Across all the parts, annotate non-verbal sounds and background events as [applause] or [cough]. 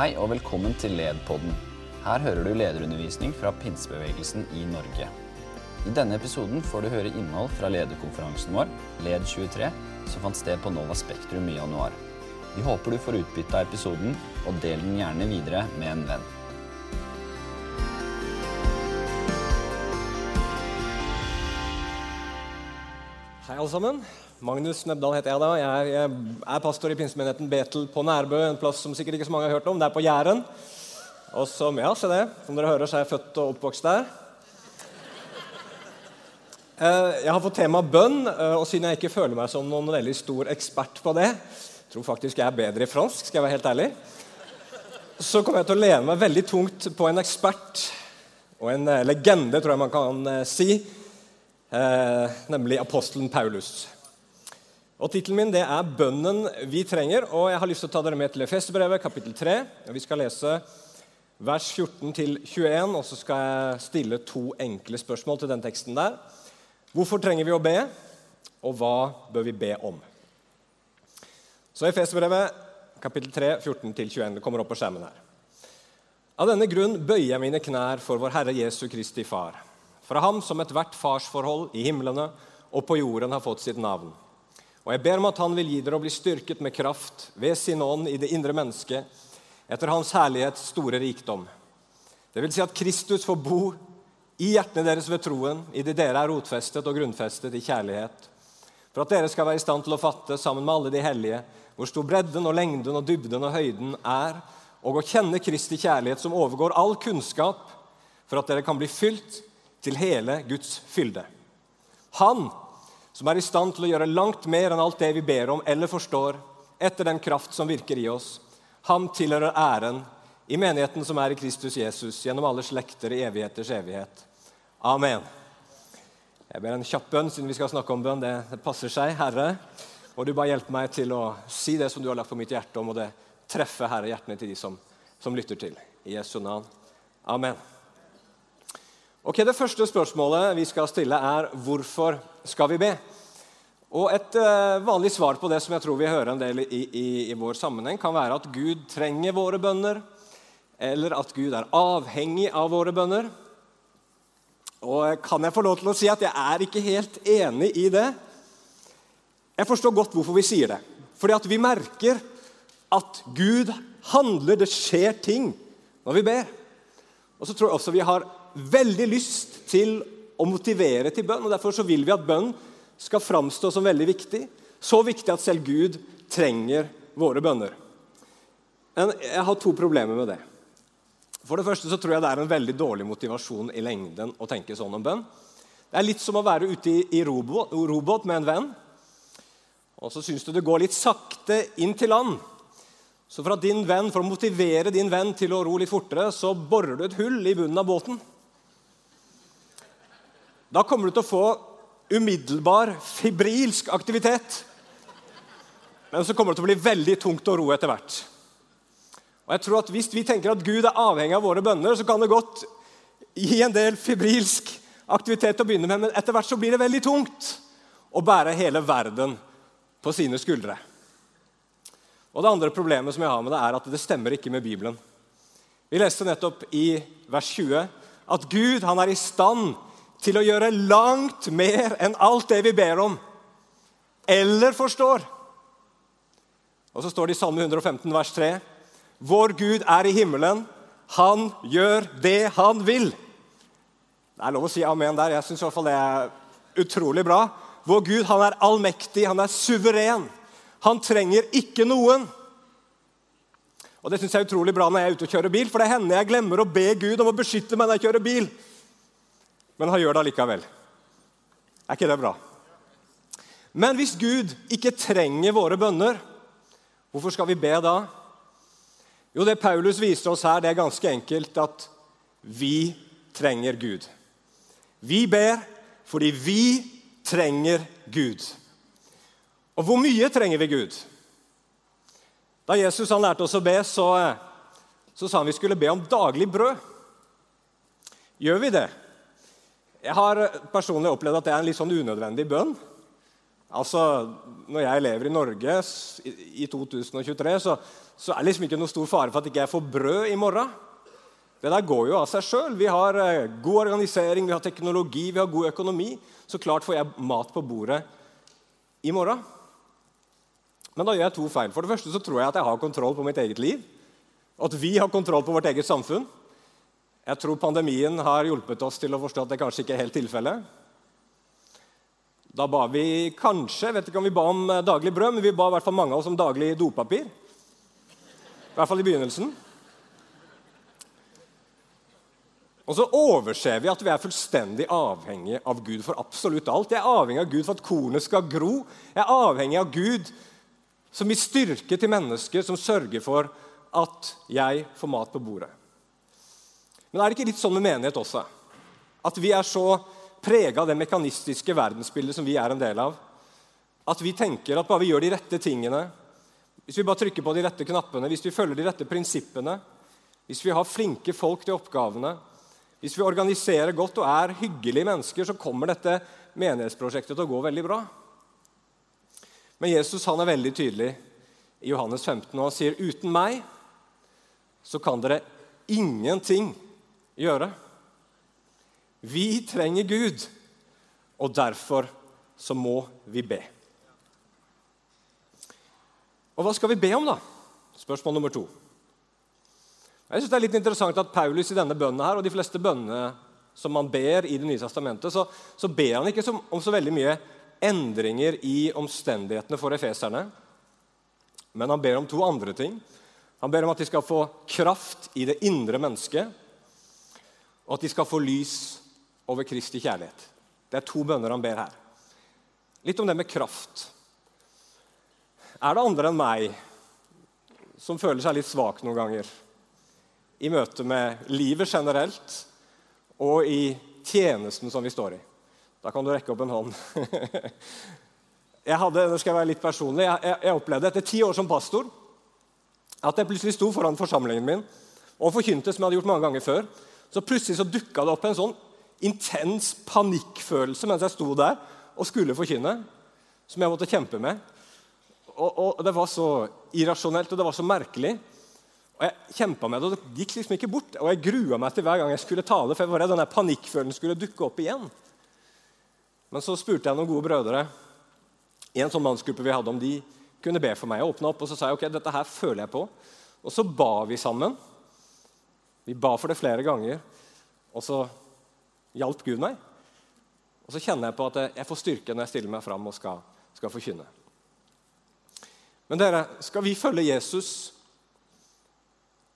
Hei og velkommen til LED-podden. Her hører du lederundervisning fra pinsebevegelsen i Norge. I denne episoden får du høre innhold fra lederkonferansen vår, LED23, som fant sted på Nova Spektrum i januar. Vi håper du får utbytte av episoden, og del den gjerne videre med en venn. Hei, alle sammen. Magnus Nebdal heter jeg da. Jeg er, er pastor i pinsemenigheten Betel på Nærbø, en plass som sikkert ikke så mange har hørt om. Det er på Jæren. Og som, ja, se det. Som dere hører, så er jeg født og oppvokst der. Eh, Jeg har fått tema bønn, eh, og siden jeg ikke føler meg som noen veldig stor ekspert på det, jeg tror faktisk jeg er bedre i fransk, skal jeg være helt ærlig, så kommer jeg til å lene meg veldig tungt på en ekspert og en eh, legende, tror jeg man kan si, eh, nemlig apostelen Paulus. Og Tittelen min det er 'Bønnen vi trenger', og jeg har lyst til å ta dere med til Efeserbrevet, kapittel 3. og Vi skal lese vers 14-21, og så skal jeg stille to enkle spørsmål til den teksten der. Hvorfor trenger vi å be, og hva bør vi be om? Så Efeserbrevet, kapittel 3, 14-21. Det kommer opp på skjermen her. Av denne grunn bøyer jeg mine knær for vår Herre Jesu Kristi Far. Fra ham som ethvert farsforhold i himlene og på jorden har fått sitt navn. Og jeg ber om at han vil gi dere å bli styrket med kraft ved sin ånd i det indre mennesket, etter hans herlighets store rikdom. Det vil si at Kristus får bo i hjertene deres ved troen, i det dere er rotfestet og grunnfestet i kjærlighet. For at dere skal være i stand til å fatte, sammen med alle de hellige, hvor stor bredden og lengden og dybden og høyden er, og å kjenne Kristi kjærlighet som overgår all kunnskap, for at dere kan bli fylt til hele Guds fylde. Han som er i stand til å gjøre langt mer enn alt det vi ber om eller forstår, etter den kraft som virker i oss. Ham tilhører æren i menigheten som er i Kristus Jesus, gjennom alle slekter i evigheters evighet. Amen. Jeg ber en kjapp bønn, siden vi skal snakke om bønn. Det, passer seg. Herre, må du bare hjelpe meg til å si det som du har lagt på mitt hjerte, og må det treffe Herre hjertene til de som, som lytter til. I Jesu navn. Amen. Ok, Det første spørsmålet vi skal stille, er hvorfor skal vi be? Og Et eh, vanlig svar på det som jeg tror vi hører en del i, i, i vår sammenheng, kan være at Gud trenger våre bønner, eller at Gud er avhengig av våre bønner. Og Kan jeg få lov til å si at jeg er ikke helt enig i det? Jeg forstår godt hvorfor vi sier det. Fordi at vi merker at Gud handler, det skjer ting når vi ber. Og så tror jeg også vi har veldig lyst til å motivere til bønn. og Derfor så vil vi at bønn skal framstå som veldig viktig. Så viktig at selv Gud trenger våre bønner. Men jeg har to problemer med det. For det første så tror jeg det er en veldig dårlig motivasjon i lengden å tenke sånn om bønn. Det er litt som å være ute i, i robåt, robot med en venn, og så syns du det går litt sakte inn til land. Så for, venn, for å motivere din venn til å ro litt fortere, så borer du et hull i bunnen av båten. Da kommer du til å få umiddelbar fibrilsk aktivitet. Men så kommer det til å bli veldig tungt å ro etter hvert. Og jeg tror at Hvis vi tenker at Gud er avhengig av våre bønner, så kan det godt gi en del fibrilsk aktivitet å begynne med, men etter hvert så blir det veldig tungt å bære hele verden på sine skuldre. Og Det andre problemet som jeg har med det er at det stemmer ikke med Bibelen. Vi leste nettopp i vers 20 at Gud han er i stand til å gjøre langt mer enn alt det vi ber om eller forstår. Og så står det i Salme 115, vers 3.: Vår Gud er i himmelen, han gjør det han vil. Det er lov å si amen der. Jeg syns det er utrolig bra. Vår Gud han er allmektig, han er suveren. Han trenger ikke noen. Og Det synes jeg er utrolig bra når jeg er ute og kjører bil, for det hender jeg glemmer å be Gud om å beskytte meg når jeg kjører bil. Men han gjør det allikevel. Er ikke det bra? Men hvis Gud ikke trenger våre bønner, hvorfor skal vi be da? Jo, det Paulus viser oss her, det er ganske enkelt at vi trenger Gud. Vi ber fordi vi trenger Gud. Og hvor mye trenger vi Gud? Da Jesus han lærte oss å be, så, så sa han vi skulle be om daglig brød. Gjør vi det? Jeg har personlig opplevd at det er en litt sånn unødvendig bønn. Altså, Når jeg lever i Norge i 2023, så, så er det liksom ikke noe stor fare for at ikke jeg får brød i morgen. Det der går jo av seg sjøl. Vi har eh, god organisering, vi har teknologi, vi har god økonomi. Så klart får jeg mat på bordet i morgen. Men da gjør jeg to feil. For det første så tror jeg at jeg har kontroll på mitt eget liv. At vi har kontroll på vårt eget samfunn. Jeg tror pandemien har hjulpet oss til å forstå at det kanskje ikke er helt tilfellet. Da ba vi kanskje vet ikke om vi ba om eh, daglig brød, men vi ba i hvert fall mange av oss om daglig dopapir. I hvert fall i begynnelsen. Og så overser vi at vi er fullstendig avhengig av Gud for absolutt alt. Jeg er avhengig av Gud for at kornet skal gro. Jeg er avhengig av Gud som gir styrke til mennesker som sørger for at jeg får mat på bordet. Men er det ikke litt sånn med menighet også? At vi er så prega av det mekanistiske verdensbildet som vi er en del av. At vi tenker at bare vi gjør de rette tingene, hvis vi bare trykker på de rette knappene, hvis vi følger de rette prinsippene, hvis vi har flinke folk til oppgavene, hvis vi organiserer godt og er hyggelige mennesker, så kommer dette menighetsprosjektet til å gå veldig bra. Men Jesus han er veldig tydelig i Johannes 15, og han sier uten meg så kan dere ingenting. Vi trenger Gud, og derfor så må vi be. Og hva skal vi be om, da? Spørsmål nummer to. Jeg synes Det er litt interessant at Paulus i denne bønnen her, og de fleste bønnene som man ber i Det nye testamentet, så, så ber han ikke om så veldig mye endringer i omstendighetene for efeserne. Men han ber om to andre ting. Han ber om at de skal få kraft i det indre mennesket, og at de skal få lys over Kristi kjærlighet. Det er to bønner han ber her. Litt om det med kraft. Er det andre enn meg som føler seg litt svak noen ganger i møte med livet generelt og i tjenesten som vi står i? Da kan du rekke opp en hånd. [laughs] jeg hadde, nå skal jeg være litt personlig, jeg, jeg, jeg opplevde etter ti år som pastor at jeg plutselig sto foran forsamlingen min og forkynte som jeg hadde gjort mange ganger før. Så plutselig så dukka det opp en sånn intens panikkfølelse mens jeg sto der og skulle forkynne, som jeg måtte kjempe med. Og, og, Det var så irrasjonelt og det var så merkelig. Og Jeg kjempa med det, og det gikk liksom ikke bort. Og jeg grua meg til hver gang jeg skulle tale, for jeg var redd denne panikkfølelsen skulle dukke opp igjen. Men så spurte jeg noen gode brødre i en sånn mannsgruppe vi hadde, om de kunne be for meg. å åpne opp, og Så sa jeg ok, dette her føler jeg på. Og så ba vi sammen. Vi ba for det flere ganger. Og så hjalp Gud meg. Og så kjenner jeg på at jeg får styrke når jeg stiller meg fram og skal, skal forkynne. Men dere, skal vi følge Jesus,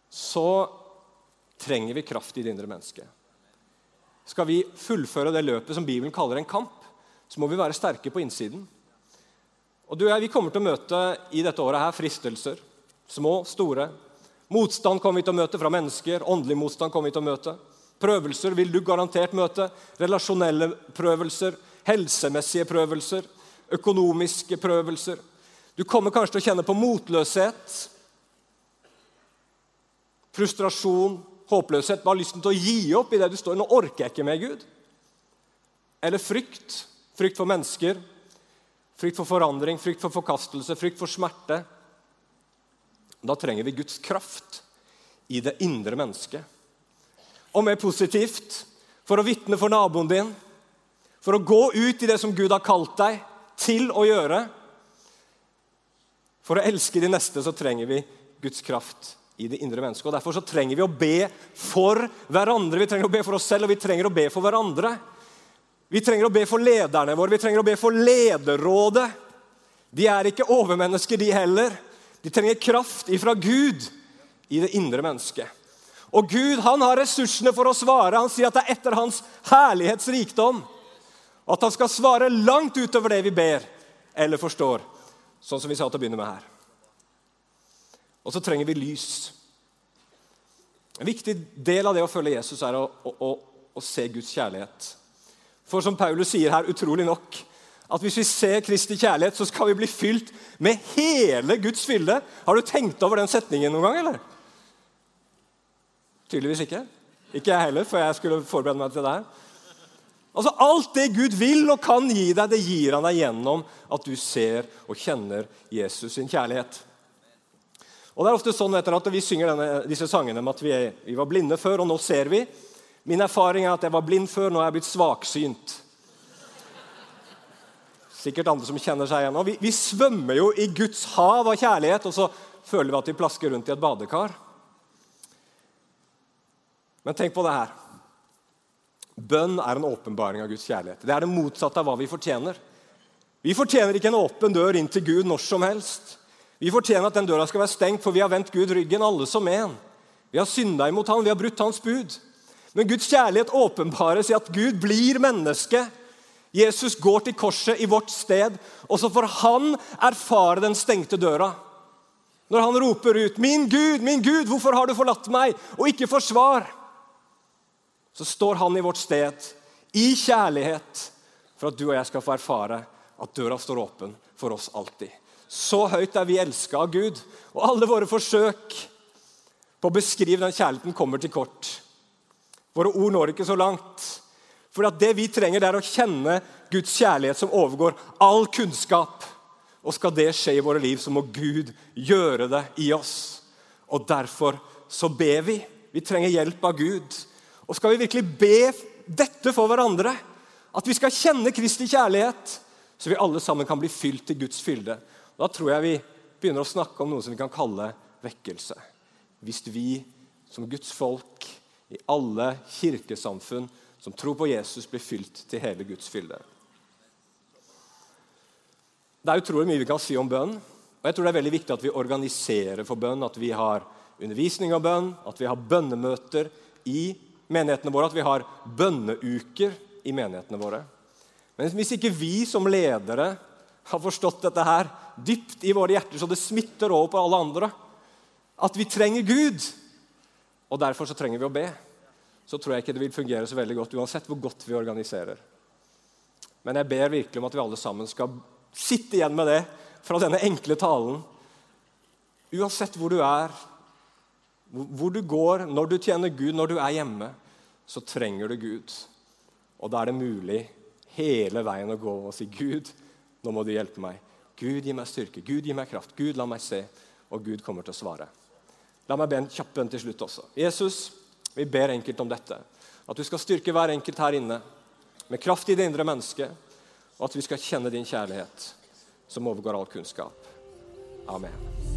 så trenger vi kraft i det indre mennesket. Skal vi fullføre det løpet som Bibelen kaller en kamp, så må vi være sterke på innsiden. Og du og jeg, Vi kommer til å møte i dette året her fristelser. Små, store. Motstand kommer vi til å møte fra mennesker. Åndelig motstand kommer vi til å møte. Prøvelser vil du garantert møte. Relasjonelle prøvelser, helsemessige prøvelser, økonomiske prøvelser. Du kommer kanskje til å kjenne på motløshet, frustrasjon, håpløshet. Bare lysten til å gi opp i det du står Nå orker jeg ikke mer, Gud. Eller frykt. Frykt for mennesker. Frykt for forandring, frykt for forkastelse, frykt for smerte. Da trenger vi Guds kraft i det indre mennesket og mer positivt, for å vitne for naboen din, for å gå ut i det som Gud har kalt deg til å gjøre. For å elske de neste så trenger vi Guds kraft i det indre mennesket. og Derfor så trenger vi å be for hverandre. Vi trenger å be for oss selv, og vi trenger å be for hverandre. Vi trenger å be for lederne våre, vi trenger å be for lederrådet. De er ikke overmennesker, de heller. De trenger kraft ifra Gud i det indre mennesket. Og Gud han har ressursene for å svare. Han sier at det er etter hans herlighetsrikdom. Og at han skal svare langt utover det vi ber eller forstår. Sånn som vi sa til å begynne med her. Og så trenger vi lys. En viktig del av det å følge Jesus er å, å, å, å se Guds kjærlighet. For som Paulus sier her, utrolig nok, at hvis vi ser Kristi kjærlighet, så skal vi bli fylt med hele Guds fylde. Har du tenkt over den setningen noen gang? eller? Tydeligvis ikke. Ikke jeg heller, for jeg skulle forberede meg til det her. Altså Alt det Gud vil og kan gi deg, det gir han deg gjennom at du ser og kjenner Jesus sin kjærlighet. Og det er ofte sånn etter at Vi synger denne, disse sangene om at vi, er, vi, var blinde før, og nå ser vi. Min erfaring er at jeg var blind før, nå er jeg blitt svaksynt. Sikkert andre som kjenner seg igjen. Vi, vi svømmer jo i Guds hav av kjærlighet, og så føler vi at vi plasker rundt i et badekar. Men tenk på det her. Bønn er en åpenbaring av Guds kjærlighet. Det er det motsatte av hva vi fortjener. Vi fortjener ikke en åpen dør inn til Gud når som helst. Vi fortjener at den døra skal være stengt, for vi har vendt Gud ryggen, alle som en. Vi har synda imot han, vi har brutt hans bud. Men Guds kjærlighet åpenbares i at Gud blir menneske Jesus går til korset i vårt sted, og så får han erfare den stengte døra. Når han roper ut 'Min Gud, min Gud, hvorfor har du forlatt meg?' og ikke får svar, så står han i vårt sted i kjærlighet for at du og jeg skal få erfare at døra står åpen for oss alltid. Så høyt er vi elska av Gud, og alle våre forsøk på å beskrive den kjærligheten kommer til kort. Våre ord når ikke så langt. For det vi trenger, det er å kjenne Guds kjærlighet som overgår all kunnskap. Og skal det skje i våre liv, så må Gud gjøre det i oss. Og derfor så ber vi. Vi trenger hjelp av Gud. Og skal vi virkelig be dette for hverandre, at vi skal kjenne Kristi kjærlighet, så vi alle sammen kan bli fylt til Guds fylde, da tror jeg vi begynner å snakke om noe som vi kan kalle vekkelse. Hvis vi som Guds folk i alle kirkesamfunn som tror på Jesus, blir fylt til hele Guds fylde. Det er utrolig mye vi kan si om bønn. og jeg tror Det er veldig viktig at vi organiserer for bønn, at vi har undervisning av bønn, at vi har bønnemøter i menighetene våre, at vi har bønneuker i menighetene våre. Men hvis ikke vi som ledere har forstått dette her dypt i våre hjerter, så det smitter over på alle andre, at vi trenger Gud, og derfor så trenger vi å be så tror jeg ikke det vil fungere så veldig godt, uansett hvor godt vi organiserer. Men jeg ber virkelig om at vi alle sammen skal sitte igjen med det fra denne enkle talen. Uansett hvor du er, hvor du går, når du tjener Gud, når du er hjemme, så trenger du Gud. Og da er det mulig hele veien å gå og si, 'Gud, nå må du hjelpe meg.' 'Gud, gi meg styrke. Gud, gi meg kraft. Gud, la meg se.' Og Gud kommer til å svare. La meg be en kjapp bønn til slutt også. Jesus, vi ber enkelt om dette. At du skal styrke hver enkelt her inne med kraft i det indre mennesket, og at vi skal kjenne din kjærlighet som overgår all kunnskap. Amen.